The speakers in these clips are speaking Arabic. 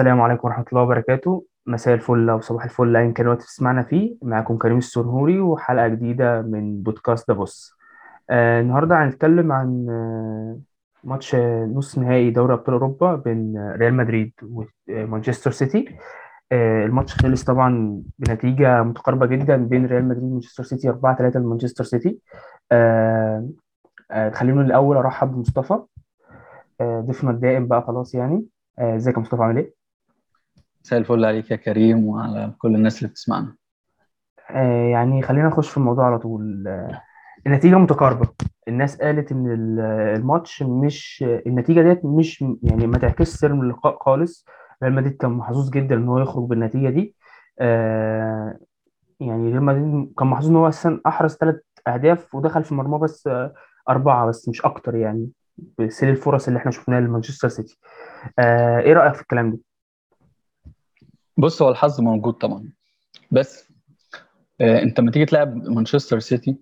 السلام عليكم ورحمة الله وبركاته. مساء الفل أو صباح الفل أيا كان الوقت تسمعنا فيه. معاكم كريم السرهوري وحلقة جديدة من بودكاست ده بص آه النهاردة هنتكلم عن آه ماتش آه، نص نهائي دوري أبطال أوروبا بين آه، ريال مدريد ومانشستر سيتي. آه الماتش خلص طبعا بنتيجة متقاربة جدا بين ريال مدريد ومانشستر سيتي 4-3 لمانشستر سيتي. آه آه خلينا الأول أرحب بمصطفى. آه ضيفنا الدائم بقى خلاص يعني. آه، إزيك يا مصطفى؟ عامل إيه؟ مساء الفل عليك يا كريم وعلى كل الناس اللي بتسمعنا. آه، يعني خلينا نخش في الموضوع على طول. آه، النتيجة متقاربة. الناس قالت ال- الماتش مش النتيجة ديت مش يعني ما تعكسش سير اللقاء خالص. ريال مدريد كان محظوظ جدا إن هو يخرج بالنتيجة دي. آه، يعني ريال مدريد كان محظوظ إن هو أساسا أحرز ثلاث أهداف ودخل في مرماه بس أربعة بس مش أكتر يعني بسير الفرص اللي إحنا شفناها لمانشستر سيتي. إيه رأيك في الكلام ده؟ بص هو الحظ موجود طبعا. بس آه انت لما تيجي تلعب مانشستر سيتي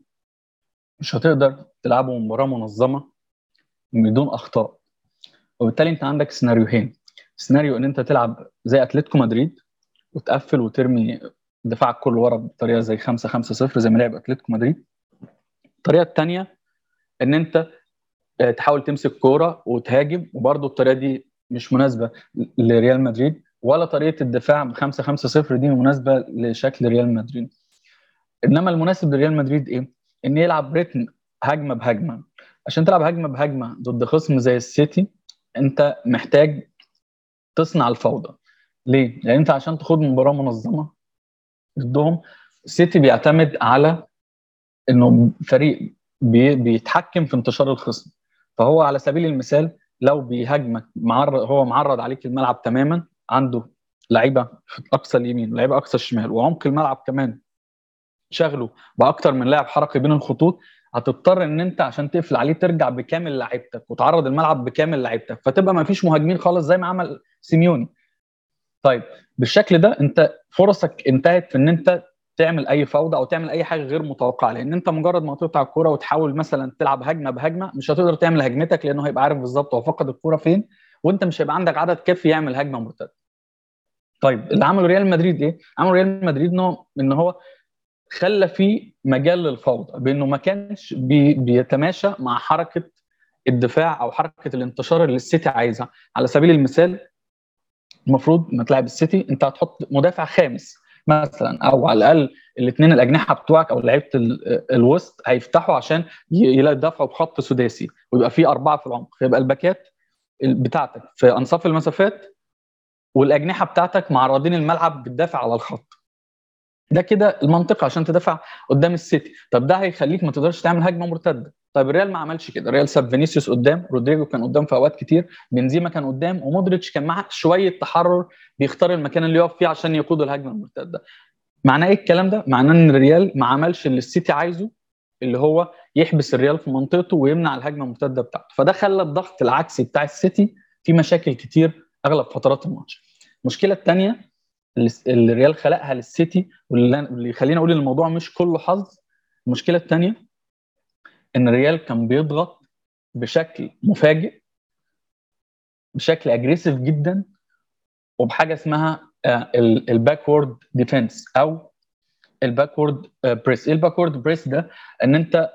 مش هتقدر تلعبه مباراة منظمة بدون أخطاء. وبالتالي انت عندك سيناريوهين. سيناريو إن انت تلعب زي أتلتيكو مدريد وتقفل وترمي دفاعك كله ورا بطريقة زي 5 5 0 زي ما لعب أتلتيكو مدريد. الطريقة الثانية إن انت آه، تحاول تمسك كورة وتهاجم وبرضه الطريقة دي مش مناسبة لريال مدريد. ولا طريقة الدفاع ب 5 5 0 دي مناسبة لشكل ريال مدريد إنما المناسب لريال مدريد إيه؟ إن يلعب رتم هجمة بهجمة عشان تلعب هجمة بهجمة ضد خصم زي السيتي أنت محتاج تصنع الفوضى ليه؟ لأن أنت عشان تخوض مباراة منظمة ضدهم السيتي بيعتمد على إنه فريق بي بيتحكم في انتشار الخصم فهو على سبيل المثال لو بيهاجمك معرض هو معرض عليك الملعب تماما عنده لعيبة في اقصى اليمين ولعيبه أقصى الشمال وعمق الملعب كمان. شغله بأكتر من لاعب حركي بين الخطوط. هتضطر إن أنت عشان تقفل عليه ترجع بكامل لعيبتك وتعرض الملعب بكامل لعيبتك فتبقى ما فيش مهاجمين خالص زي ما عمل سيميوني. طيب بالشكل ده أنت فرصك انتهت في إن أنت تعمل أي فوضى أو تعمل أي حاجة غير متوقعة لأن أنت مجرد ما تقطع الكورة وتحاول مثلا تلعب هجمة بهجمة مش هتقدر تعمل هجمتك لأنه هيبقى عارف بالظبط هو فقد الكورة فين. وانت مش هيبقى عندك عدد كافي يعمل هجمة مرتده طيب اللي عمله ريال مدريد إيه؟ عمل ريال مدريد إن هو خلى في مجال للفوضى بأنه ما كانش بي بيتماشى مع حركة الدفاع أو حركة الانتشار اللي السيتي عايزها. على سبيل المثال المفروض لما تلعب السيتي أنت هتحط مدافع خامس مثلا أو على الأقل الاثنين الأجنحة بتوعك أو لعيبة ال- الوسط هيفتحوا عشان ي- يدافعوا بخط سداسي ويبقى في أربعة في العمق. فيبقى الباكات بتاعتك. في أنصاف المسافات والأجنحة بتاعتك معرضين الملعب بتدافع على الخط. ده كده المنطقة عشان تدافع قدام السيتي. طب ده هيخليك ما تقدرش تعمل هجمة مرتدة. طيب الريال ما عملش كده. الريال ساب فينيسيوس قدام رودريجو كان قدام في أوقات كتير بنزيما كان قدام ومودريتش كان معاه شوية تحرر بيختار المكان اللي يقف فيه عشان يقود الهجمة المرتدة. معناه إيه الكلام ده؟ معناه إن الريال ما عملش اللي السيتي عايزه اللي هو يحبس الريال في منطقته ويمنع الهجمة المرتدة بتاعته. فده خلى الضغط العكسي بتاع السيتي في مشاكل كتير أغلب فترات الماتش. المشكلة الثانية اللي الريال خلقها للسيتي واللي اللي يخليني أقول الموضوع مش كله حظ المشكلة الثانية إن الريال كان بيضغط بشكل مفاجئ بشكل aggressive جدا وبحاجة اسمها ال backward defense أو ال backward press إيه ال backward press ده؟ إن أنت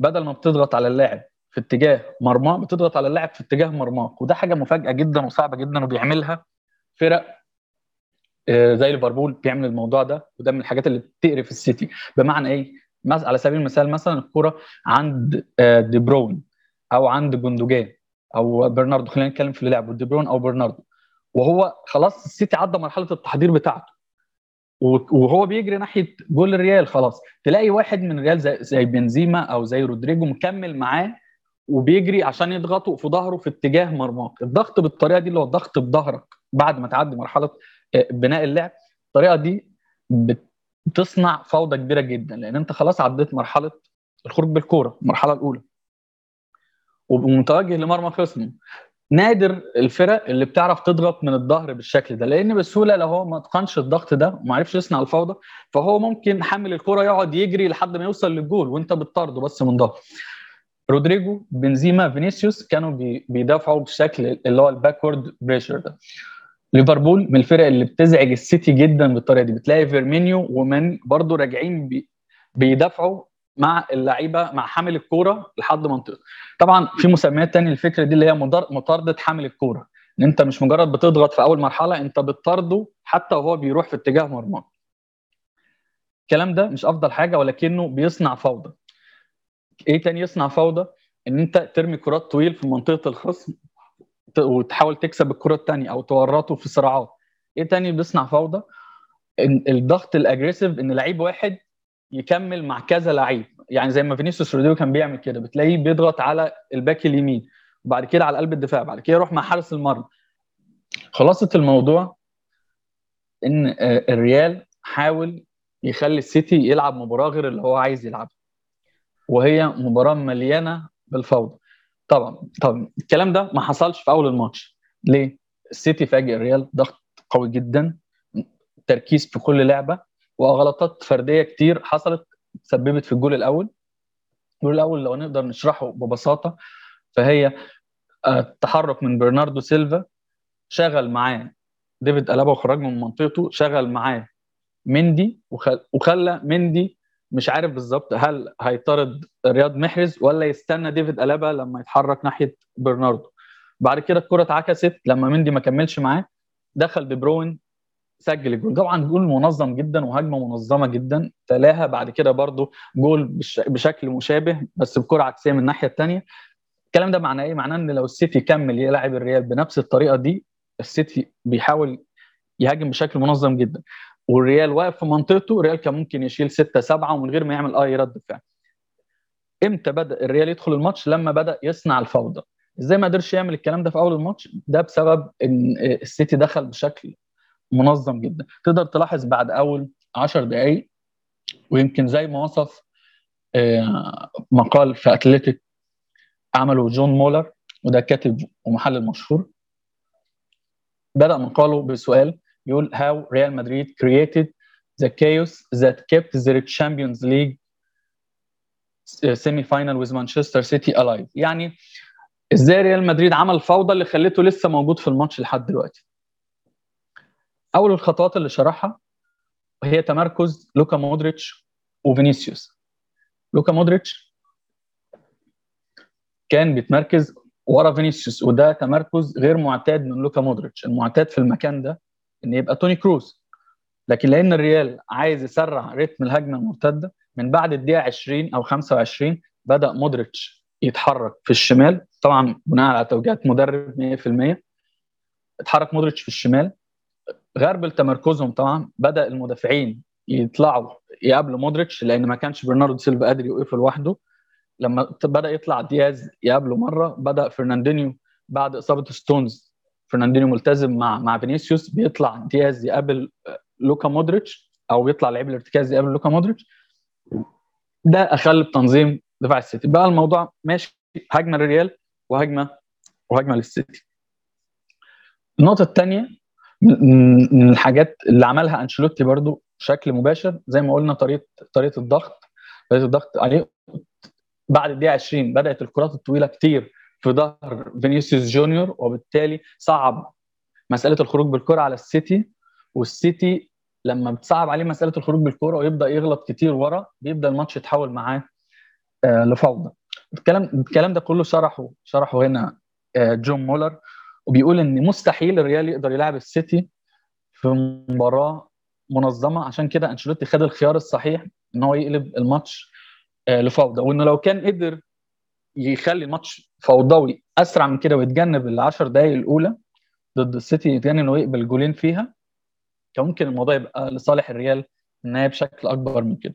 بدل ما بتضغط على اللاعب في اتجاه مرماه بتضغط على اللاعب في اتجاه مرماك وده حاجة مفاجأة جدا وصعبة جدا وبيعملها فرق آه، زي ليفربول بيعمل الموضوع ده وده من الحاجات اللي بتقرف السيتي. بمعنى إيه؟ على سبيل المثال مثلا الكرة عند آه، دي برون أو عند جوندوجان أو برناردو خلينا نتكلم في اللي لعبه دي برون أو برناردو. وهو خلاص السيتي عدى مرحلة التحضير بتاعته. وهو بيجري ناحية جول الريال خلاص. تلاقي واحد من الريال زي, زي بنزيما أو زي رودريجو مكمل معاه وبيجري عشان يضغطوا في ظهره في اتجاه مرماك الضغط بالطريقة دي اللي هو الضغط بظهرك بعد ما تعدي مرحلة آه، بناء اللعب. الطريقة دي بت- بتصنع فوضى كبيرة جدا لأن أنت خلاص عديت مرحلة الخروج بالكورة المرحلة الأولى. ومتوجه لمرمى خصمه نادر الفرق اللي بتعرف تضغط من الظهر بالشكل ده لأن بسهولة لو هو ما اتقنش الضغط ده وما عرفش يصنع الفوضى فهو ممكن حامل الكرة يقعد يجري لحد ما يوصل للجول وانت بتطارده بس من ظهر. رودريجو بنزيما فينيسيوس كانوا بي- بيدافعوا بشكل اللي هو ال backward pressure ده. ليفربول من الفرق اللي بتزعج السيتي جدا بالطريقة دي. بتلاقي فيرمينو وماني برضو راجعين بي بيدافعوا مع اللعيبة مع حامل الكورة لحد منطقة. طبعا في مسميات تانية الفكرة دي اللي هي مطاردة حامل الكورة. إن أنت مش مجرد بتضغط في أول مرحلة أنت بتطارده حتى وهو بيروح في اتجاه مرماه. الكلام ده مش أفضل حاجة ولكنه بيصنع فوضى. إيه تاني يصنع فوضى؟ إن أنت ترمي كرات طويل في منطقة الخصم وتحاول تكسب الكره الثانية أو تورطه في صراعات. إيه تاني بيصنع فوضى؟ الضغط ال aggressive إن لعيب واحد يكمل مع كذا لعيب. يعني زي ما فينيسيوس رودريجو كان بيعمل كده بتلاقيه بيضغط على الباك اليمين وبعد كده على قلب الدفاع بعد كده يروح مع حارس المرمى. خلاصة الموضوع إن الريال حاول يخلي السيتي يلعب مباراة غير اللي هو عايز يلعبها وهي مباراة مليانة بالفوضى. طبعا طبعا الكلام ده ما حصلش في أول الماتش. ليه؟ السيتي فاجئ الريال ضغط قوي جدا تركيز في كل لعبة. وغلطات فردية كتير حصلت سببت في الجول الأول. الجول الأول لو نقدر نشرحه ببساطة فهي التحرك من برناردو سيلفا شغل معاه ديفيد ألابا وخرج من منطقته شغل معاه مندي وخلى مندي مش عارف بالظبط هل هيطرد رياض محرز ولا يستنى ديفيد ألابا لما يتحرك ناحية برناردو. بعد كده الكرة اتعكست لما مندي ما كملش معاه دخل دي بروين سجل الجول طبعا جول منظم جدا وهجمة منظمة جدا. تلاها بعد كده برضو جول بشكل مشابه بس بكرة عكسية من الناحية الثانية الكلام ده معناه إيه؟ معناه إن لو السيتي كمل يلعب الريال بنفس الطريقة دي السيتي بيحاول يهاجم بشكل منظم جدا. والريال واقف في منطقته الريال كان ممكن يشيل 6 7 ومن غير ما يعمل أي رد فعل. إمتى بدأ الريال يدخل الماتش؟ لما بدأ يصنع الفوضى. إزاي ما قدرش يعمل الكلام ده في أول الماتش؟ ده بسبب إن السيتي دخل بشكل منظم جدا. تقدر تلاحظ بعد أول 10 دقائق ويمكن زي ما وصف مقال في أتلتيك عمله جون مولر وده كاتب ومحلل مشهور. بدأ مقاله بسؤال يقول how Real Madrid created the chaos that kept their Champions League semi-final with Manchester City alive. يعني إزاي ريال مدريد عمل الفوضى اللي خلته لسه موجود في الماتش لحد دلوقتي؟ أول الخطوات اللي شرحها هي تمركز لوكا مودريتش وفينيسيوس. لوكا مودريتش كان بيتمركز ورا فينيسيوس وده تمركز غير معتاد من لوكا مودريتش. المعتاد في المكان ده إن يبقى توني كروز. لكن لأن الريال عايز يسرع رتم الهجمة المرتدة من بعد الدقيقة 20 أو 25 بدأ مودريتش يتحرك في الشمال. طبعا بناء على توجيهات مدرب 100% اتحرك مودريتش في الشمال. غربل تمركزهم طبعا بدأ المدافعين يطلعوا يقابلوا مودريتش لأن ما كانش برناردو سيلفا قادر يوقفه لوحده. لما بدأ يطلع دياز يقابله مرة بدأ فرناندينيو بعد إصابة ستونز فرناندينيو ملتزم مع مع فينيسيوس بيطلع دياز يقابل لوكا مودريتش أو بيطلع لعيب الارتكاز يقابل لوكا مودريتش. ده أخل بتنظيم دفاع السيتي. بقى الموضوع ماشي هجمة للريال وهجمة وهجمة للسيتي. النقطة الثانية من الحاجات اللي عملها أنشيلوتي برضو بشكل مباشر زي ما قلنا طريقة طريقة الضغط طريقة الضغط عليه بعد الدقيقة 20 بدأت الكرات الطويلة كتير في ظهر فينيسيوس جونيور وبالتالي صعب مسألة الخروج بالكرة على السيتي والسيتي لما بتصعب عليه مسألة الخروج بالكرة ويبدأ يغلط كتير ورا بيبدأ الماتش يتحول معاه آه لفوضى. الكلام الكلام ده كله شرحه شرحه هنا آه جون مولر. وبيقول إن مستحيل الريال يقدر يلعب السيتي في مباراة منظمة. عشان كده أنشيلوتي خد الخيار الصحيح إن هو يقلب الماتش آه لفوضى. وإنه لو كان قدر يخلي الماتش فوضوي أسرع من كده ويتجنب ال 10 دقائق الأولى ضد السيتي يتجنب إنه يقبل جولين فيها كان ممكن الموضوع يبقى لصالح الريال النهايه بشكل أكبر من كده.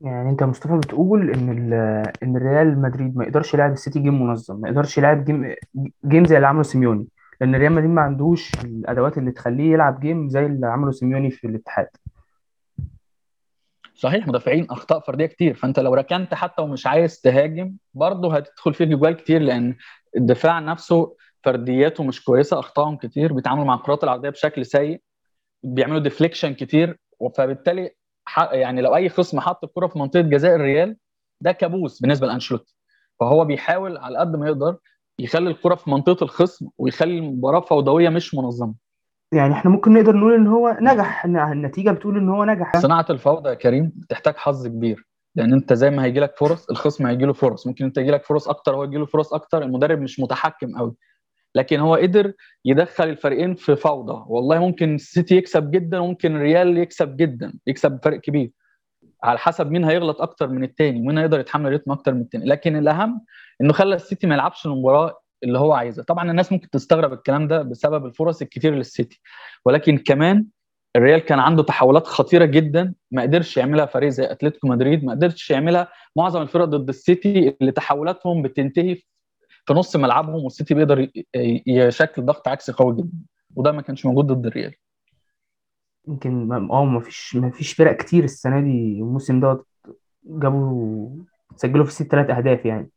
يعني انت مصطفى بتقول ان ان الريال مدريد ما يقدرش يلعب السيتي game منظم ما يقدرش يلعب game game زي اللي عمله سيميوني لأن ريال مدريد ما عندوش الادوات اللي تخليه يلعب game زي اللي عمله سيميوني في الاتحاد. صحيح مدافعين أخطاء فردية كتير فأنت لو ركنت حتى ومش عايز تهاجم برضه هتدخل فيك جوان كتير لأن الدفاع نفسه فردياته مش كويسة أخطائهم كتير بيتعاملوا مع الكرات العرضية بشكل سيء بيعملوا deflection كتير فبالتالي يعني لو أي خصم حط الكرة في منطقة جزاء الريال ده كابوس بالنسبة لأنشيلوتي. فهو بيحاول على قد ما يقدر يخلي الكرة في منطقة الخصم ويخلي المباراة فوضوية مش منظمة. يعني إحنا ممكن نقدر نقول إن هو نجح النتيجة بتقول إن هو نجح. صناعة الفوضى يا كريم بتحتاج حظ كبير لأن أنت زي ما هيجي لك فرص الخصم هيجي له فرص. ممكن أنت يجي لك فرص أكتر هو يجي له فرص أكتر المدرب مش متحكم قوي لكن هو قدر يدخل الفريقين في فوضى. والله ممكن السيتي يكسب جدا وممكن الريال يكسب جدا يكسب فرق كبير. على حسب مين هيغلط أكتر من التاني ومين هيقدر يتحمل rhythm أكتر من التاني. لكن الأهم إنه خلى السيتي ما يلعبش المباراة اللي هو عايزها. طبعا الناس ممكن تستغرب الكلام ده بسبب الفرص الكتير للسيتي. ولكن كمان الريال كان عنده تحولات خطيرة جدا ما قدرش يعملها فريق زي أتلتيكو مدريد ما قدرش يعملها معظم الفرق ضد السيتي اللي تحولاتهم بتنتهي في نص ملعبهم والسيتي بيقدر يشكل ضغط عكسي قوي جدا. وده ما كانش موجود ضد الريال. يمكن آه ما فيش ما فيش فرق كتير السنة دي. الموسم ده جابوا سجلوا في ست ثلاث أهداف يعني.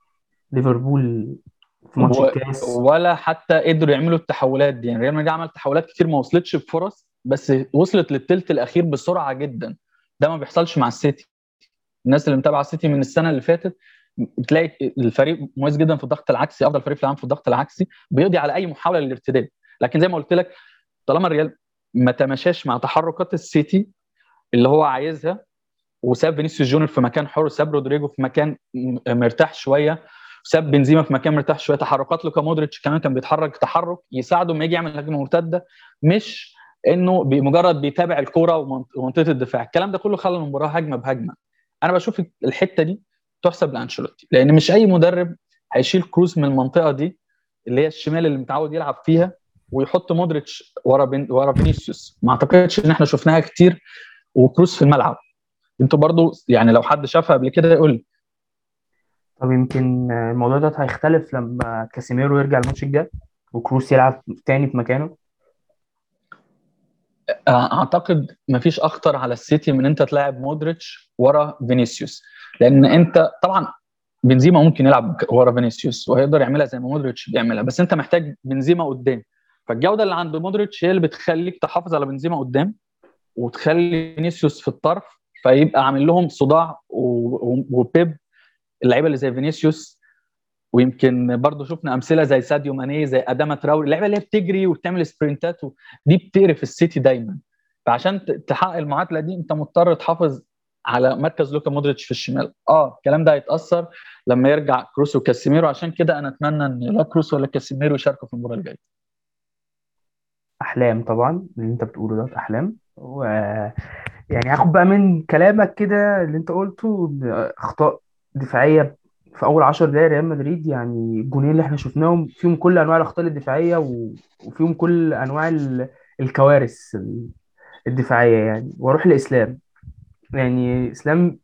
ليفربول في ماتش و... الكاس. ولا حتى قدروا يعملوا التحولات دي. يعني ريال مدريد عمل تحولات كتير ما وصلتش بفرص بس وصلت للثلث الأخير بسرعة جدا. ده ما بيحصلش مع السيتي. الناس اللي متابعة السيتي من السنة اللي فاتت بتلاقي الفريق مميز جدا في الضغط العكسي أفضل فريق في العالم في الضغط العكسي بيقضي على أي محاولة للارتداد لكن زي ما قلت لك طالما الريال ما تماشاش مع تحركات السيتي اللي هو عايزها وساب فينيسيوس جونيور في مكان حر وساب رودريجو في مكان مرتاح شوية ساب بنزيما في مكان مرتاح شوية تحركات لوكا مودريتش كمان كان بيتحرك تحرك يساعده لما يجي يعمل هجمه مرتده مش إنه مجرد بيتابع الكورة ومنطقه الدفاع. الكلام ده كله خلى المباراة هجمة بهجمة. أنا بشوف الحتة دي تحسب لأنشيلوتي لأن مش أي مدرب هيشيل كروز من المنطقة دي اللي هي الشمال اللي متعود يلعب فيها ويحط مودريتش ورا بين ورا فينيسيوس. ما أعتقدش إن إحنا شفناها كتير وكروز في الملعب. أنتوا برضو يعني لو حد شافها قبل كده يقول لي. طب يمكن الموضوع ده هيختلف لما كاسيميرو يرجع الماتش الجاي وكروس يلعب تاني في مكانه؟ أعتقد مفيش أخطر على السيتي من أنت تلاعب مودريتش ورا فينيسيوس. لأن أنت طبعا بنزيما ممكن يلعب ورا فينيسيوس وهيقدر يعملها زي ما مودريتش بيعملها بس أنت محتاج بنزيما قدام. فالجودة اللي عند مودريتش هي اللي بتخليك تحافظ على بنزيما قدام وتخلي فينيسيوس في الطرف فيبقى عامل لهم صداع وبيب اللعيبة اللي زي فينيسيوس ويمكن برضه شفنا أمثلة زي ساديو ماني زي أداما تراوري اللعيبة اللي هي بتجري وبتعمل سبرنتات دي بتقرف السيتي دايما. فعشان تحقق المعادلة دي أنت مضطر تحافظ على مركز لوكا مودريتش في الشمال. آه الكلام ده هيتأثر لما يرجع كروس وكاسيميرو. عشان كده أنا أتمنى إن لا كروس ولا كاسيميرو يشاركوا في المباراة الجاية. أحلام طبعا اللي أنت بتقوله ده أحلام. و يعني هاخد بقى من كلامك كده اللي أنت قلته أخطاء دفاعية في أول 10 دقايق ريال مدريد يعني الجونين اللي إحنا شفناهم فيهم كل أنواع الاخطاء الدفاعية وفيهم كل أنواع الكوارث الدفاعية يعني. وأروح لإسلام. يعني إسلام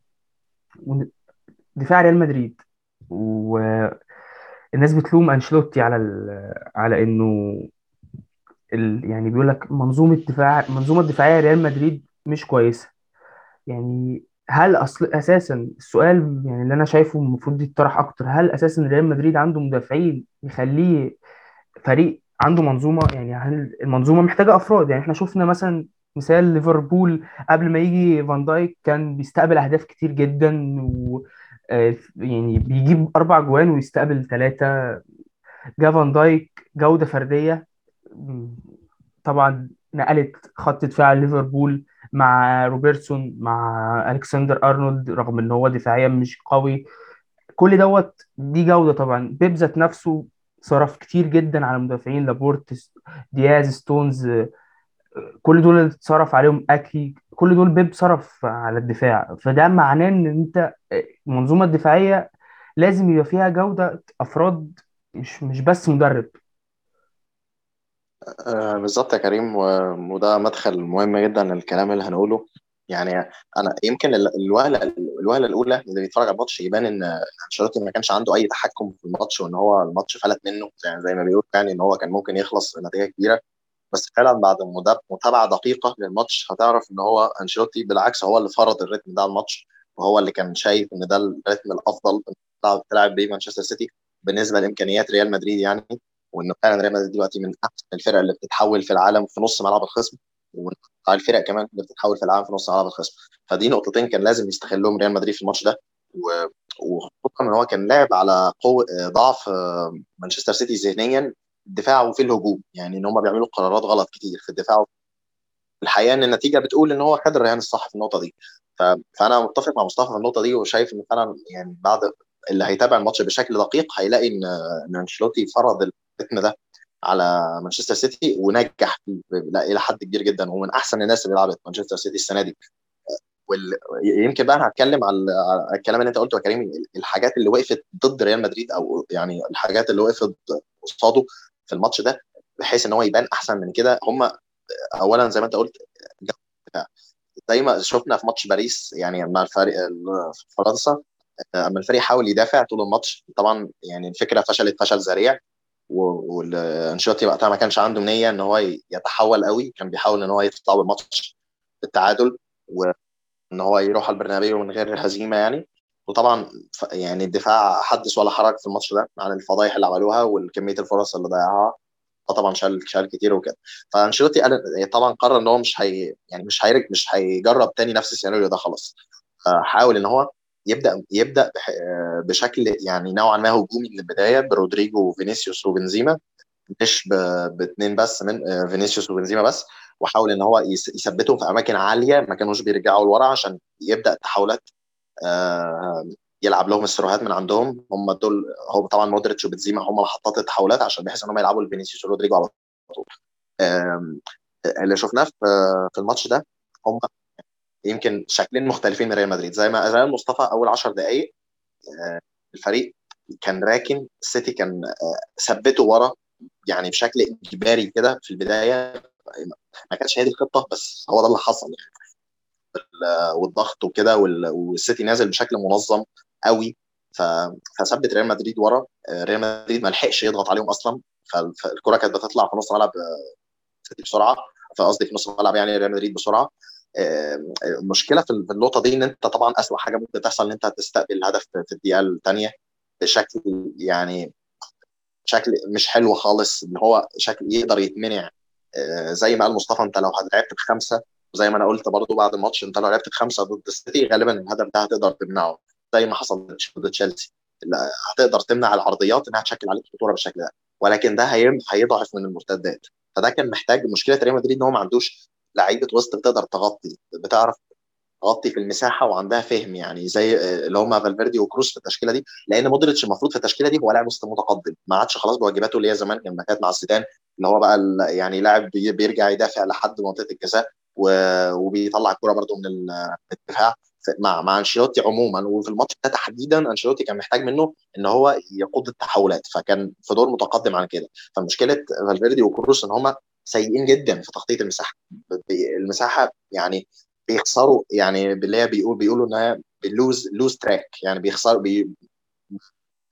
دفاع ريال مدريد. والناس بتلوم أنشيلوتي على على إنه ال... يعني بيقول لك منظومة دفاع المنظومه الدفاعيه ريال مدريد مش كويسة. يعني هل أصل أساسا السؤال يعني اللي أنا شايفه المفروض يتطرح أكتر هل أساسا ريال مدريد عنده مدافعين يخليه فريق عنده منظومة؟ يعني هل المنظومة محتاجة أفراد؟ يعني إحنا شفنا مثلا مثال ليفربول قبل ما يجي فان دايك كان بيستقبل أهداف كتير جدا و يعني بيجيب أربع جوان ويستقبل ثلاثة جا فان دايك جودة فردية طبعا نقلت خط دفاع ليفربول. مع روبرتسون مع ألكسندر أرنولد رغم إن هو دفاعيا مش قوي. كل دوت دي جودة طبعا. بيب ذات نفسه صرف كتير جدا على المدافعين لابورت دياز ستونز. كل دول اتصرف عليهم اكي كل دول بيب صرف على الدفاع. فده معناه إن أنت المنظومة الدفاعية لازم يبقى فيها جودة أفراد مش مش بس مدرب. آه بالظبط يا كريم. وده مدخل مهم جدا للكلام اللي هنقوله. يعني أنا يمكن الوهلة الوهلة الأولى اللي بيتفرج على الماتش يبان إن أنشيلوتي ما كانش عنده أي تحكم في الماتش وإن هو الماتش فلت منه. يعني زي ما بيقول يعني إن هو كان ممكن يخلص بنتيجة كبيرة. بس فعلا بعد متابعة دقيقة للماتش هتعرف إن هو أنشيلوتي بالعكس هو اللي فرض ال rhythm ده على الماتش وهو اللي كان شايف إن ده ال rhythm الأفضل تلعب بيه مانشستر سيتي بالنسبة لإمكانيات ريال مدريد يعني. وإن فعلا ريال مدريد دلوقتي من احسن الفرق اللي بتتحول في العالم في نص ملعب الخصم ومن الفرق كمان اللي بتتحول في العالم في نص ملعب الخصم. فدي نقطتين كان لازم يستغلهم ريال مدريد في الماتش ده. وخصوصا إن هو كان لاعب على قوة ضعف مانشستر سيتي ذهنيا الدفاع وفي الهجوم. يعني إن هم بيعملوا قرارات غلط كتير في الدفاع. الحقيقة إن النتيجة بتقول إن هو خد الرهان الصح في النقطة دي. فأنا متفق مع مصطفى في النقطة دي وشايف إن فعلا يعني بعد اللي هيتابع الماتش بشكل دقيق هيلاقي إن إن أنشيلوتي فرض الريتم ده على مانشستر سيتي ونجح إلى حد كبير جدا. ومن أحسن الناس اللي لعبت مانشستر سيتي السنة دي. ويمكن بقى هتكلم على الكلام اللي أنت قلته يا كريم الحاجات اللي وقفت ضد ريال مدريد أو يعني الحاجات اللي وقفت قصاده في الماتش ده بحيث إن هو يبان أحسن من كده. هم اولا زي ما أنت قلت زي ما شفنا في ماتش باريس يعني مع الفريق فرنسا أما الفريق حاول يدافع طول الماتش طبعا يعني الفكرة فشلت فشل ذريع. والانشيلوتي وقتها ما كانش عنده نيه إن هو يتحول قوي. كان بيحاول إن هو يطلع بالماتش بالتعادل وان هو يروح على البرنابيو من غير هزيمة يعني. وطبعا يعني الدفاع حدث ولا حرج في الماتش ده عن الفضايح اللي عملوها وكميه الفرص اللي ضيعها. طبعا شال شال كتير وكده. فأنشيلوتي طبعا قرر إن هو مش هي يعني مش هيرج مش هيجرب تاني نفس السيناريو ده خلاص. حاول إن هو يبدأ يبدأ بشكل يعني نوعا ما هجومي من البداية برودريجو وفينيسيوس وبنزيما. مش باثنين بس من فينيسيوس وبنزيما بس. وحاول إن هو يثبتهم في أماكن عالية ما كانوش بيرجعوا لورا عشان يبدأ التحولات يلعب لهم الثروهات من عندهم. هم دول هو طبعا مودريتش وبنزيما هم محطات التحولات عشان بحيث إن هم يلعبوا لفينيسيوس ورودريجو على طول. اللي شفناه في الماتش ده هم يمكن شكلين مختلفين من ريال مدريد. زي ما زي مصطفى أول 10 دقائق الفريق كان راكن السيتي كان ثبته ورا يعني بشكل إجباري كده في البداية. ما كانش هي دي الخطة بس هو ده اللي حصل يعني. والضغط وكده والسيتي نازل بشكل منظم قوي فثبت ريال مدريد ورا. ريال مدريد ما لحقش يضغط عليهم أصلا فالكرة كانت بتطلع في نص ملعب سيتي بسرعة فقصدي في نص الملعب يعني ريال مدريد بسرعة. المشكلة في النقطة دي إن أنت طبعا اسوء حاجة ممكن تحصل إن أنت تستقبل الهدف في الدقيقة الثانية بشكل يعني شكل مش حلو خالص إن هو شكل يقدر يتمنع زي ما قال مصطفى أنت لو لعبت بخمسة وزي ما أنا قلت برضو بعد الماتش أنت لو لعبت بخمسة ضد السيتي غالبا الهدف ده هتقدر تمنعه زي ما حصل ضد تشيلسي هتقدر تمنع العرضيات إنها تشكل عليك خطورة بالشكل ده ولكن ده هيضعف من المرتدات فده كان محتاج مشكلة ريال مدريد إن هو ما عندوش لعيبة وسط بتقدر تغطي بتعرف تغطي في المساحة وعندها فهم يعني زي اللي هم فالفيردي وكروس في التشكيلة دي لأن مودريتش المفروض في التشكيلة دي هو لاعب وسط متقدم ما عادش خلاص بواجباته اللي هي زمان كان كانت مع زيدان اللي هو بقى يعني لاعب بيرجع يدافع لحد منطقة الجزاء وبيطلع الكوره برده من الدفاع. مع مع أنشيلوتي عموما وفي الماتش ده تحديدا أنشيلوتي كان محتاج منه إن هو يقود التحولات فكان في دور متقدم عن كده. فمشكلة فالفيردي وكروس إن هم سيئين جدا في تغطية المساحة. المساحة يعني بيخسروا يعني اللي هي بيقول بيقولوا إنها بي lose lose track. يعني بيخسروا بي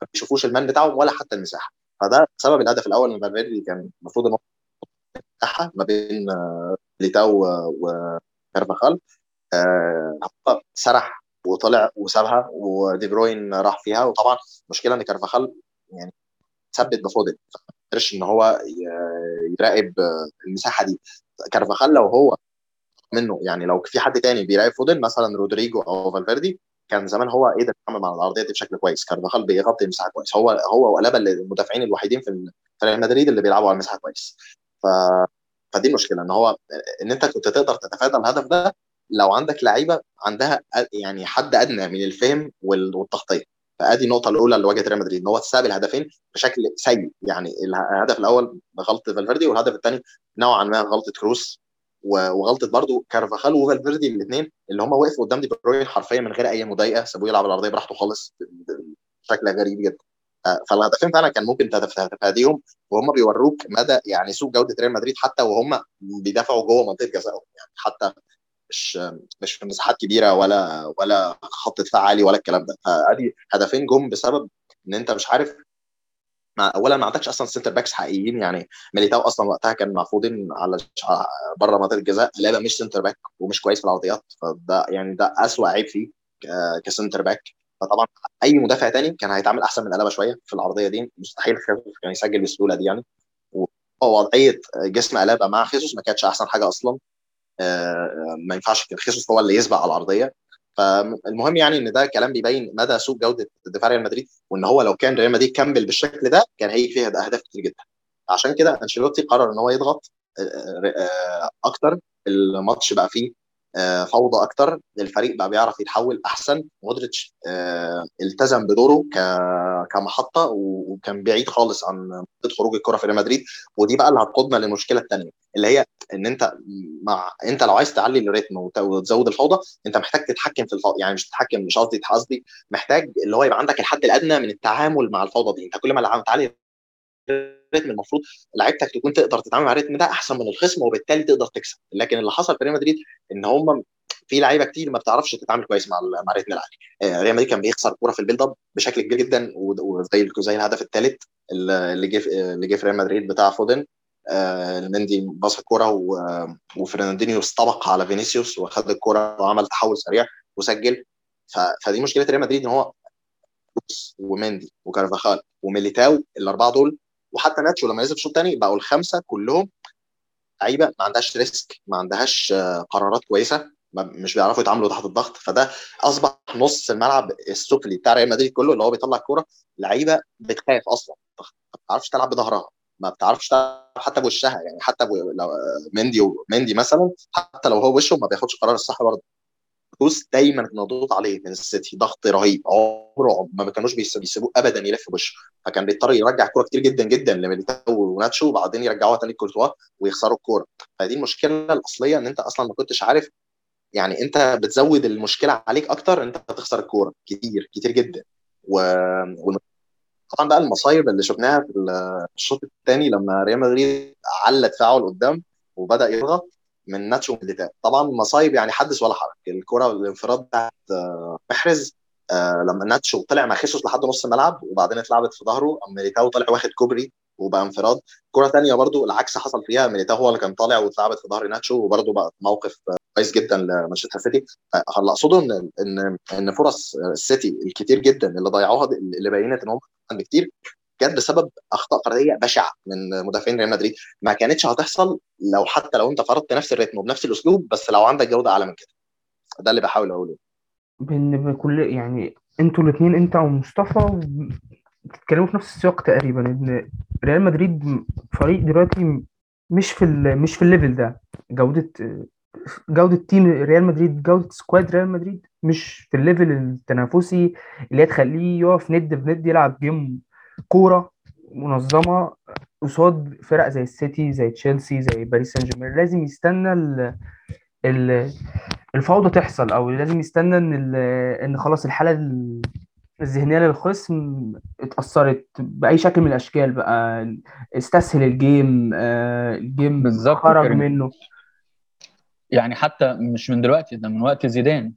ما بيشوفوش ال man بتاعهم ولا حتى المساحة. فده سبب الهدف الأول من فالفيردي كان المفروض إن هو ما بين ميليتاو وكارفاخال. آه سرح وطلع وسابها ودي بروين راح فيها. وطبعا المشكلة إن كارفاخال يعني ثبت بفودن قدرش إن هو يراقب المساحة دي. كارفاخال لو هو منه يعني لو في حد تاني بيراقب فودن مثلا رودريجو أو فالفيردي كان زمان هو قدر يتعامل مع العرضية دي بشكل كويس. كارفاخال بيغطي المساحة كويس. هو هو وألابا المدافعين الوحيدين في ريال مدريد اللي بيلعبوا على المساحة كويس. ف فدي المشكلة إن هو إن أنت كنت تقدر تتفادى الهدف ده لو عندك لعيبة عندها يعني حد أدنى من الفهم والتغطية. فأدي النقطة الأولى اللي واجهت ريال مدريد إن هو استقبل هدفين بشكل سيء. يعني الهدف الأول غلطه فالفيردي والهدف الثاني نوعا ما غلطة كروس وغلطة برضو كارفاخال وفالفيردي الاثنين اللي هم وقفوا قدام دي بروين حرفيا من غير أي مضايقة سابوه يلعب العرضية براحته خالص بشكل غريب جدا. فالهدفين فعلا كان ممكن تتفاديهم وهم بيوروك مدى يعني سوء جودة ريال مدريد حتى وهم بيدافعوا جوه منطقة جزائهم يعني حتى مش مش في مساحات كبيرة ولا ولا خط دفاع عالي ولا الكلام ده. فأدي هدفين جم بسبب إن أنت مش عارف ما اولا ما عندكش أصلا سنتر باكس حقيقيين يعني ميليتاو أصلا وقتها كان معفوضين على بره منطقة الجزاء لعبة مش سنتر باك ومش كويس في العرضيات. فده يعني ده اسوء عيب فيه ك center back فطبعا أي مدافع تاني كان هيتعامل أحسن من ألابا شوية في العرضية دي. مستحيل كان يسجل بالسهوله دي يعني. ووضعيه جسم ألابا مع خيسوس ما كانتش أحسن حاجة أصلا. ما ينفعش خيسوس هو اللي يسبق على العرضية. فالمهم يعني إن ده كلام بيبين مدى سوء جودة دفاع ريال مدريد وإن هو لو كان ريال مدريد كمل بالشكل ده كان هيجي فيه اهداف كتير جدا. عشان كده أنشيلوتي قرر إن هو يضغط أكتر. الماتش بقى فيه فوضى أكتر. الفريق بقى بيعرف يتحول أحسن. مودريتش التزم بدوره كمحطة وكان بعيد خالص عن منطقة خروج الكرة في ريال مدريد. ودي بقى اللي هتقودنا للمشكلة الثانية اللي هي إن أنت مع أنت لو عايز تعلي الريتم وتزود الفوضى أنت محتاج تتحكم في الفوضى يعني مش تتحكم مش قصدي قصدي محتاج اللي هو يبقى عندك الحد الأدنى من التعامل مع الفوضى دي. أنت كل ما تعلي الريتم المفروض لعيبتك تكون تقدر تتعامل مع ال rhythm ده أحسن من الخصم وبالتالي تقدر تكسب. لكن اللي حصل في ريال مدريد إن هم في لعيبة كتير ما بتعرفش تتعامل كويس مع مع ال rhythm العالي. ريال مدريد كان بيخسر كورة في ال build up بشكل كبير جدا وزي زي الهدف الثالث اللي جه اللي جه في ريال مدريد بتاع فودن. المندي باص الكورة وفرناندينيو استبق على فينيسيوس وخد الكورة وعمل تحول سريع وسجل. فدي مشكلة ريال مدريد إن هو ومندي وكارفاخال وميليتاو الأربعة دول وحتى ناتشو لما نزل في الشوط الثاني بقوا الخمسة كلهم لعيبة ما عندهاش risk ما عندهاش قرارات كويسة مش بيعرفوا يتعاملوا تحت الضغط. فده أصبح نص الملعب السفلي بتاع ريال مدريد كله اللي هو بيطلع الكورة. لعيبة بتخاف أصلا ما بتعرفش تلعب بظهرها. ما بتعرفش تلعب حتى بوشها يعني حتى لو مندي ومندي مثلا حتى لو هو وشه ما بياخدش القرار الصح برضه. كروس دايما مضغوط عليه من السيتي ضغط رهيب عمره ما كانوش بيسيبوه ابدا يلف بوشه فكان بيضطر يرجع كوره كتير جدا جدا لميليتاو وناتشو وبعدين يرجعوها تاني لكورتوا ويخسروا الكورة. فدي المشكلة الأصلية إن أنت أصلا ما كنتش عارف يعني أنت بتزود المشكلة عليك أكتر أنت هتخسر الكورة. كتير كتير جدا. و... طبعا بقى المصايب اللي شفناها في الشوط الثاني لما ريال مدريد على دفاعه لقدام وبدأ يضغط من ناتشو وميليتاو طبعا مصايب يعني حدث ولا حرج. الكرة الانفراد بتاعت محرز آه لما ناتشو طلع مع خيسوس لحد نص الملعب وبعدين اتلعبت في ظهره ميليتاو طلع واخد كوبري وبقى انفراد. كرة ثانية برضو العكس حصل فيها. ميليتاو هو اللي كان طالع واتلعبت في ظهر ناتشو وبرضو بقى موقف كويس جدا لمانشستر سيتي. اللي أقصده إن إن إن فرص السيتي الكتير جدا اللي ضيعوها اللي بينت إن هم عند كتير جت بسبب أخطاء فرديه بشعة من مدافعين ريال مدريد. ما كانتش هتحصل لو حتى لو أنت فرضت نفس ال rhythm وبنفس الأسلوب بس لو عندك جودة أعلى من كده. ده اللي بحاول أقوله. بكل يعني أنتوا الاثنين أنت ومصطفى بتتكلموا في نفس السياق تقريبا إن ريال مدريد فريق دلوقتي مش في مش في ال level ده. جودة جودة team ريال مدريد جودة squad ريال مدريد مش في ال level التنافسي اللي هي تخليه يقف ند بند يلعب game كورة منظمة قصاد فرق زي السيتي زي تشيلسي زي باريس سان جيرمان لازم يستنى ال ال الفوضى تحصل أو لازم يستنى إن إن خلاص الحالة الذهنية للخصم اتأثرت بأي شكل من الأشكال بقى. استسهل ال game ال game بالظبط خرج منه. يعني حتى مش من دلوقتي ده من وقت زيدان.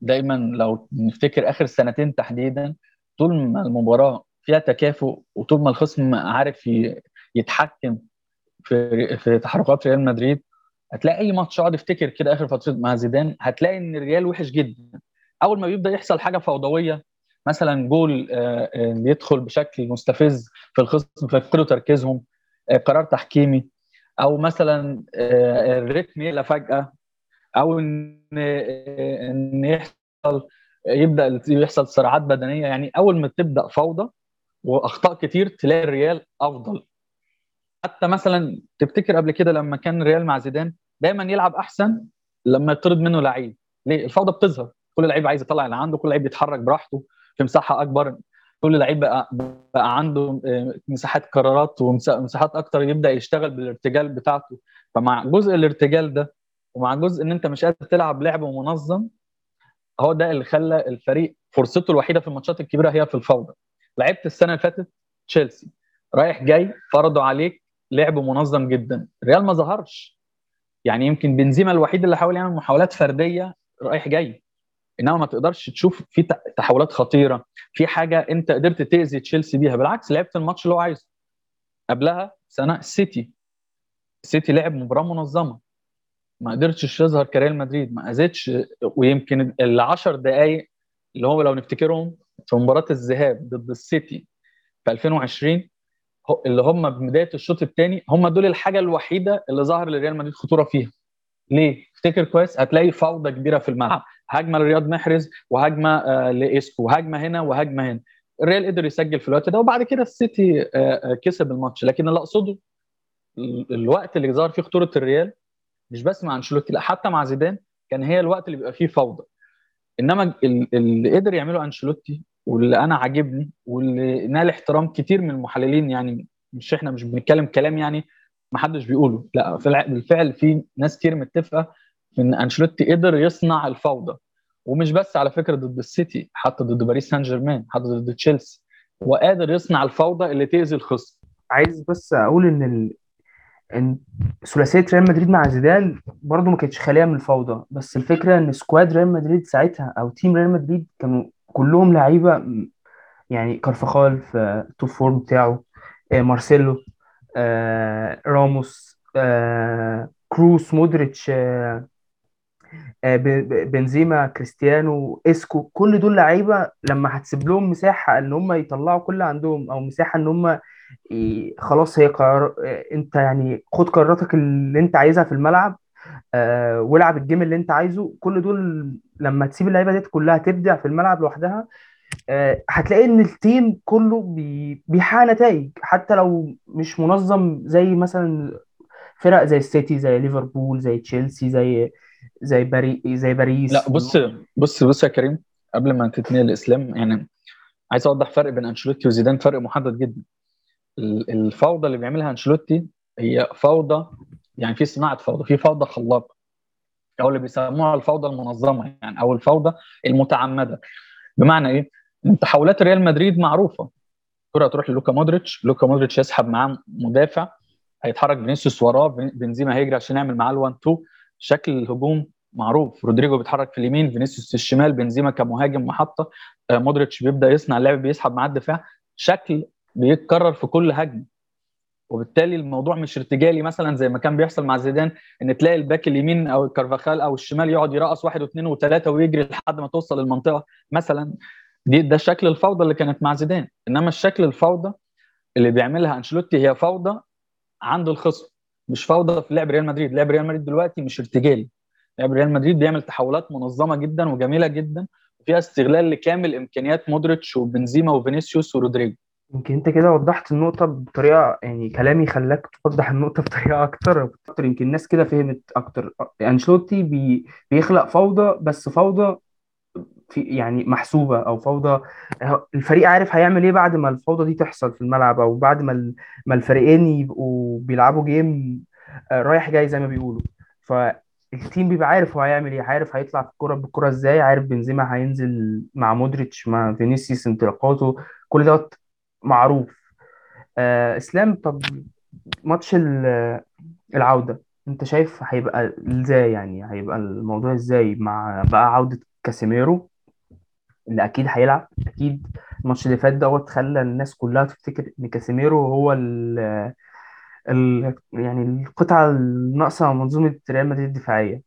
دايما لو نفتكر آخر سنتين تحديدا طول ما المباراة فيها تكافؤ وطول ما الخصم عارف يتحكم في في تحركات ريال مدريد هتلاقي أي ماتش أقعد أفتكر كده آخر فترة مع زيدان هتلاقي إن الريال وحش جدا. أول ما بيبدأ يحصل حاجة فوضوية مثلا جول يدخل بشكل مستفز في الخصم فيفقدوا تركيزهم قرار تحكيمي. أو مثلا الريتم يقلق فجأة أو إن إن يحصل يبدأ يحصل صراعات بدنية. يعني أول ما تبدأ فوضى وأخطاء كتير تلاقي الريال أفضل. حتى مثلا تفتكر قبل كده لما كان الريال مع زيدان دايما يلعب أحسن لما يطرد منه لعيب؟ ليه؟ الفوضى بتظهر. كل لعيب عايز يطلع اللي عنده كل لعيب بيتحرك براحته في مساحة أكبر. كل لعيب بقى بقى عنده مساحات قرارات ومساحات أكتر يبدأ يشتغل بالارتجال بتاعته. فمع جزء الارتجال ده ومع جزء إن أنت مش قادر تلعب لعب منظم هو ده اللي خلى الفريق فرصته الوحيدة في الماتشات الكبيرة هي في الفوضى. لعبت السنة اللي فاتت تشيلسي. رايح جاي فرضوا عليك لعب منظم جدا. ريال ما ظهرش. يعني يمكن بنزيما الوحيد اللي حاول يعمل محاولات فردية رايح جاي. إنما ما تقدرش تشوف في تحولات خطيرة في حاجة أنت قدرت تأذي تشيلسي بيها. بالعكس لعبت الماتش اللي هو عايزه. قبلها سنة السيتي السيتي لعب مباراة منظمة. ما قدرتش يظهر كريال مدريد. ما اذتش ويمكن ال 10 دقائق اللي هو لو نفتكرهم في مباراة الذهاب ضد السيتي في 2020 اللي هم ببدايه الشوط الثاني هم دول الحاجة الوحيدة اللي ظهر لريال مدريد خطورة فيها. ليه؟ افتكر كويس هتلاقي فوضى كبيرة في الملعب. هجمة لرياض محرز وهجمة آه لإيسكو وهجمة هنا وهجمة هنا. الريال قدر يسجل في الوقت ده وبعد كده السيتي كسب الماتش. لكن اللي أقصده الوقت اللي ظهر فيه خطورة الريال مش بس مع أنشيلوتي لا حتى مع زيدان كان هي الوقت اللي بيبقى فيه فوضى. إنما اللي قدر يعمله أنشيلوتي واللي أنا عاجبني واللي نال احترام كتير من المحللين يعني مش إحنا مش بنتكلم كلام يعني ما حدش بيقوله. لا بالفعل في ناس كتير متفقة إن أنشيلوتي قدر يصنع الفوضى. ومش بس على فكرة ضد السيتي حتى ضد باريس سان جيرمان حتى ضد تشيلسي. هو قادر يصنع الفوضى اللي تأذي الخصم. عايز بس أقول إن ال... إن ثلاثية ريال مدريد مع زيدان برضو ما كانتش خالية من الفوضى. بس الفكرة إن squad ريال مدريد ساعتها أو team ريال مدريد كانوا كلهم لعيبة يعني كارفخال في ال top form بتاعه آه مارسيلو آه راموس آه كروس مودريتش بنزيما كريستيانو إسكو كل دول لعيبة لما هتسيب لهم مساحة إن هم يطلعوا كل عندهم أو مساحة إن هم خلاص هي قرار أنت يعني خد قراراتك اللي أنت عايزها في الملعب آه والعب ال game اللي أنت عايزه كل دول لما تسيب اللعيبة دي كلها تبدع في الملعب لوحدها آه هتلاقي إن ال team كله بي بيحقق نتائج. حتى لو مش منظم زي مثلا فرق زي السيتي زي ليفربول زي تشيلسي زي زي باري زي باريس لا بص بص بص يا كريم قبل ما تتنقل لإسلام يعني عايز أوضح فرق بين أنشيلوتي وزيدان فرق محدد جدا. الفوضى اللي بيعملها أنشيلوتي هي فوضى يعني في صناعة فوضى في فوضى خلاقة أو اللي بيسموها الفوضى المنظمة يعني أو الفوضى المتعمدة. بمعنى إيه؟ ان تحولات ريال مدريد معروفة. الكره تروح للوكا مودريتش لوكا مودريتش يسحب معاه مدافع هيتحرك فينيسيوس وراه بنزيما هيجري عشان يعمل معاه ال1 2 شكل الهجوم معروف. رودريجو بيتحرك في اليمين فينيسيوس في الشمال بنزيما كمهاجم محطة مودريتش بيبدأ يصنع اللعب بيسحب معاه الدفاع. شكل بيتكرر في كل هجمة. وبالتالي الموضوع مش ارتجالي مثلا زي ما كان بيحصل مع زيدان إن تلاقي ال back اليمين أو الكارفاخال أو الشمال يقعد يرقص واحد واثنين وثلاثة ويجري لحد ما توصل المنطقة مثلا. دي ده شكل الفوضى اللي كانت مع زيدان. إنما الشكل الفوضى اللي بيعملها أنشيلوتي هي فوضى عند الخصم. مش فوضى في لعب ريال مدريد. لعب ريال مدريد دلوقتي مش ارتجالي. لعب ريال مدريد بيعمل تحولات منظمة جدا وجميلة جدا وفيها استغلال لكامل إمكانيات مودريتش وبنزيما وفينيسيوس ورودريجو. يمكن أنت كده وضحت النقطة بطريقة يعني كلامي خلاك توضح النقطة بطريقة أكتر. أكتر يمكن الناس كده فهمت أكتر. أنشيلوتي بي بيخلق فوضى بس فوضى في يعني محسوبة أو فوضى الفريق عارف هيعمل إيه بعد ما الفوضى دي تحصل في الملعب أو بعد ما ما الفريقين يبقوا بيلعبوا game رايح جاي زي ما بيقولوا. فال team بيبقى عارف هو هيعمل إيه عارف هيطلع في الكورة بالكورة إزاي عارف بنزيما هينزل مع مودريتش مع فينيسيوس انطلاقاته كل دوت معروف. آه إسلام طب ماتش العودة أنت شايف هيبقى إزاي يعني؟ هيبقى الموضوع إزاي مع بقى عودة كاسيميرو؟ اللي أكيد هيلعب. أكيد الماتش اللي فات دوت خلى الناس كلها تفتكر إن كاسيميرو هو ال ال يعني القطعة الناقصة منظومة ريال مدريد الدفاعية.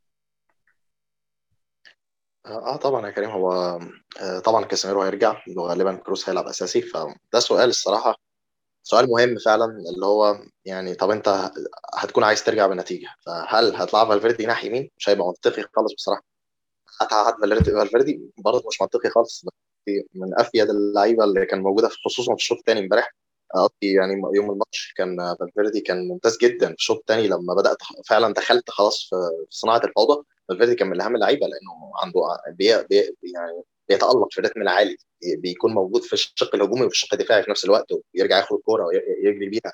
آه طبعا يا كريم هو آه طبعا كاسيميرو هيرجع وغالبا كروس هيلعب أساسي. فده سؤال الصراحة سؤال مهم فعلا اللي هو يعني طب أنت هتكون عايز ترجع بنتيجة فهل هتلعب فالفيردي جناح يمين؟ مش هيبقى منطقي خالص بصراحة. هتقعد فالفيردي برضه مش منطقي خالص من أفيد اللعيبة اللي كان موجودة في خصوصا في الشوط الثاني امبارح. يعني يوم الماتش كان فالفيردي كان ممتاز جدا في الشوط الثاني لما بدأت فعلا دخلت خلاص في صناعة الفوضى. فالفيردي كان من أهم اللعيبة لأنه عنده بي بي يعني بيتألق في ال rhythm العالي بيكون موجود في الشق الهجومي وفي الشق الدفاعي في نفس الوقت ويرجع ياخد الكورة ويجري بيها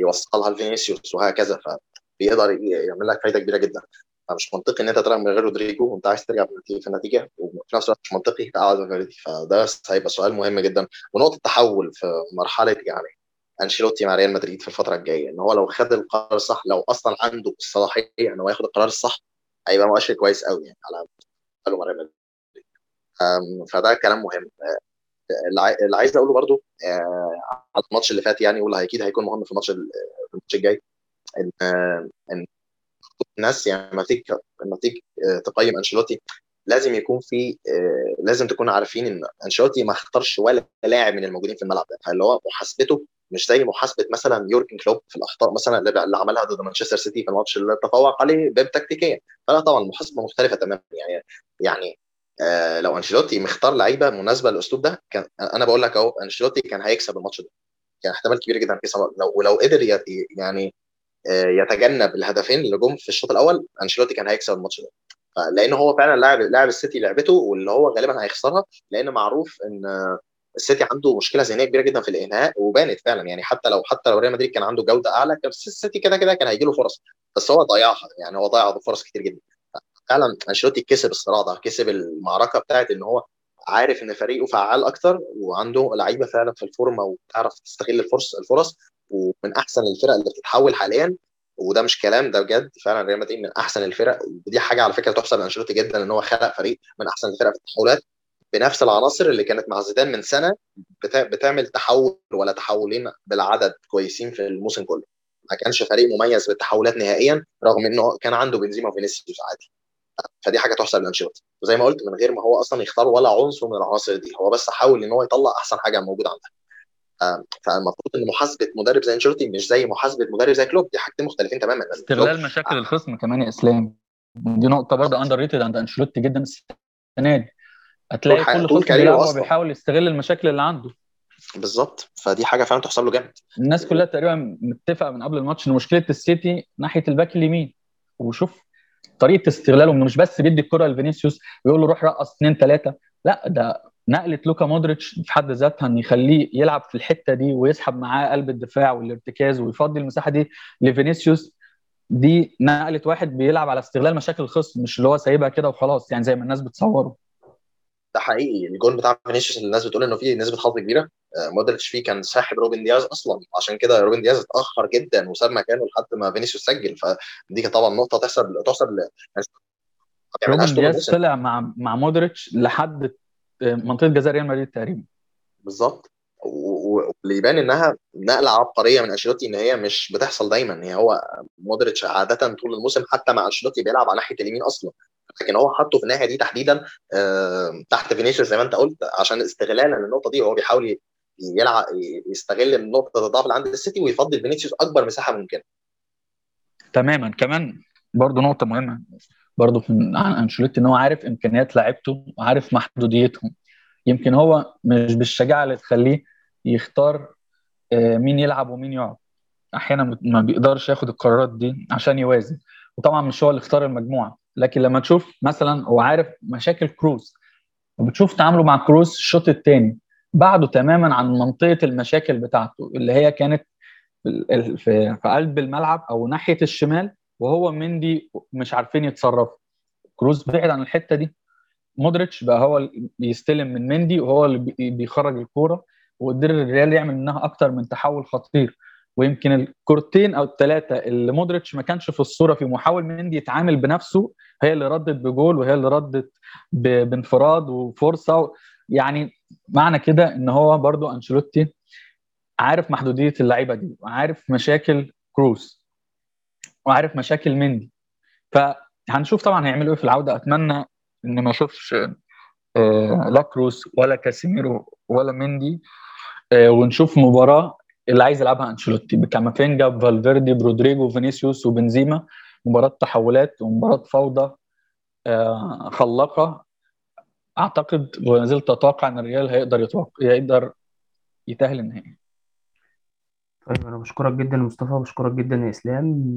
يوصلها لفينيسيوس وهكذا. فبيقدر يعمل لك فايدة كبيرة جدا. فمش منطقي إن أنت تلعب من غير رودريجو وأنت عايز ترجع في النتيجة وفي نفس الوقت مش منطقي تقعد فالفيردي فده هيبقى سؤال مهم جدا. ونقطة تحول في مرحلة يعني أنشيلوتي مع ريال مدريد في الفترة الجاية إن هو لو خد القرار الصح لو أصلا عنده الصلاحية ان هو ياخد القرار الصح هيبقى مؤشر كويس قوي يعني على مع ريال مدريد. فده كلام مهم. اللي عايز أقوله برضو على الماتش اللي فات يعني واللي أكيد هيكون مهم في الماتش الجاي إن إن الناس يعني لما تيجي لما تيجي تقيم أنشيلوتي لازم يكون في لازم تكون عارفين إن أنشيلوتي ما اختارش ولا لاعب من الموجودين في الملعب ده. اللي هو محاسبته مش زي محاسبة مثلا يورجن كلوب في الأخطاء مثلا اللي عملها ضد مانشستر سيتي في الماتش اللي تفوق عليه بيب تكتيكيا. فلا طبعا المحاسبة مختلفة تماما. يعني يعني آه لو أنشيلوتي مختار لعيبة مناسبة للاسلوب ده كان أنا بقول لك أهو أنشيلوتي كان هيكسب الماتش ده. كان احتمال كبير جدا يكسب لو ولو قدر يعني يتجنب الهدفين اللي جم في الشوط الأول. أنشيلوتي كان هيكسب الماتش ده. لأن هو فعلا لاعب لاعب السيتي لعبته واللي هو غالبا هيخسرها لأن معروف إن السيتي عنده مشكلة ذهنية كبيرة جدا في الإنهاء وبانت فعلا. يعني حتى لو حتى لو ريال مدريد كان عنده جودة أعلى كان السيتي كده كده كان هيجي له فرص. بس هو ضيعها يعني هو ضيع فرص كتير جدا. فعلا أنشيلوتي كسب الصراع ده كسب المعركة بتاعت إن هو عارف إن فريقه فعال أكتر وعنده لعيبة فعلا في الفورمة وبتعرف تستغل الفرص الفرص. ومن أحسن الفرق اللي بتتحول حاليا وده مش كلام ده بجد فعلا ريال مدريد من أحسن الفرق ودي حاجة على فكرة تحسب لأنشيلوتي جدا إن هو خلق فريق من أحسن الفرق في التحولات بنفس العناصر اللي كانت مع زيدان من سنة بتعمل تحول ولا تحولين بالعدد كويسين في الموسم كله. ما كانش فريق مميز بالتحولات نهائيا رغم إنه كان عنده بنزيما وفينيسيوس عادي. فدي حاجة تحسب لأنشيلوتي. وزي ما قلت من غير ما هو أصلا يختار ولا عنصر من العناصر دي هو بس حاول إن هو يطلع أحسن حاجة موجودة عنده فالمفروض إن محاسبة مدرب زي أنشيلوتي مش زي محاسبة مدرب زي كلوب دي حاجتين مختلفين تماما. استغلال مشاكل الخصم كمان يا إسلام. دي نقطة برضه underrated عند أنشيلوتي جدا السنة دي. هتلاقي كل خصم بيلعب بيحاول يستغل المشاكل اللي عنده. بالظبط. فدي حاجة فعلا تحسب له جامد. الناس كلها تقريبا متفقة من قبل الماتش إن مشكلة السيتي ناحية الباك اليمين. وشوف طريقة استغلاله إنه مش بس بيدي الكرة لفينيسيوس ويقول له روح رقص اثنين ثلاثة لا ده نقلة لوكا مودريتش في حد ذاتها إن يخليه يلعب في الحتة دي ويسحب معاه قلب الدفاع والارتكاز ويفضي المساحة دي لفينيسيوس دي نقلة واحد بيلعب على استغلال مشاكل الخصم مش اللي هو سايبها كده وخلاص يعني زي ما الناس بتصوره. ده حقيقي. الجول بتاع فينيسيوس اللي الناس بتقول إنه فيه نسبة حظ كبيرة مودريتش فيه كان ساحب روبن دياز أصلا. عشان كده روبن دياز اتأخر جدا وساب مكانه لحد ما فينيسيوس سجل. فدي كانت طبعا نقطة تحسب تحسب روبن دياز طلع مع مع مودريتش لحد منطقة جزاء ريال مدريد تقريبا. بالظبط. واللي يبان إنها نقلة عبقرية من أنشيلوتي إن هي مش بتحصل دايما. هي هو مودريتش عادة طول الموسم حتى مع أنشيلوتي بيلعب على ناحية اليمين أصلا. لكن هو حطه في الناحية دي تحديدا تحت فينيسيوس زي ما أنت قلت عشان استغلالا للنقطه دي وهو بيحاول يلعب يستغل نقطه الضعف اللي عند السيتي ويفضل فينيسيوس أكبر مساحة ممكنة. تماما. كمان برضه نقطة مهمة. برضه عن أنشيلوتي إن هو عارف إمكانيات لعيبته وعارف محدوديتهم. يمكن هو مش بالشجاعة اللي تخليه يختار مين يلعب ومين يقعد. أحيانا ما بيقدرش ياخد القرارات دي عشان يوازن. وطبعا مش هو اللي اختار المجموعة. لكن لما تشوف مثلا هو عارف مشاكل كروز وبتشوف تعامله مع كروز الشوط الثاني بعده تماما عن منطقة المشاكل بتاعته اللي هي كانت في قلب الملعب أو ناحية الشمال وهو مندي مش عارفين يتصرفوا. كروز بعد عن الحتة دي. مودريتش بقى هو اللي بيستلم من مندي وهو اللي بيخرج الكورة وقدر الريال يعمل منها أكتر من تحول خطير. ويمكن الكورتين أو الثلاثه اللي مودريتش ما كانش في الصورة في محاول مندي يتعامل بنفسه هي اللي ردت بجول وهي اللي ردت بانفراد وفرصة. يعني معنى كده إن هو برضو أنشيلوتي عارف محدودية اللعيبة دي وعارف مشاكل كروز. وعارف مشاكل مندي فهنشوف طبعا هيعملوا إيه في العودة. أتمنى إن ما أشوفش لا كروز ولا كاسيميرو ولا مندي ونشوف مباراة اللي عايز يلعبها أنشيلوتي. بكامافينجا بفالفيردي برودريجو فينيسيوس وبنزيما. مباراة تحولات ومباراة فوضى خلاقة. أعتقد ولا زلت أتوقع إن الريال هيقدر يتوقع يقدر يتأهل النهائي. طيب أنا بشكرك جدا يا مصطفى بشكرك جدا يا إسلام.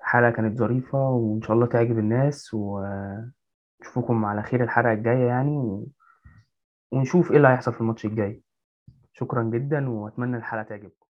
الحلقة كانت ظريفة وإن شاء الله تعجب الناس ونشوفكم على خير الحلقة الجاية يعني و... ونشوف إيه اللي هيحصل في الماتش الجاي. شكرا جدا وأتمنى الحلقة تعجبكم.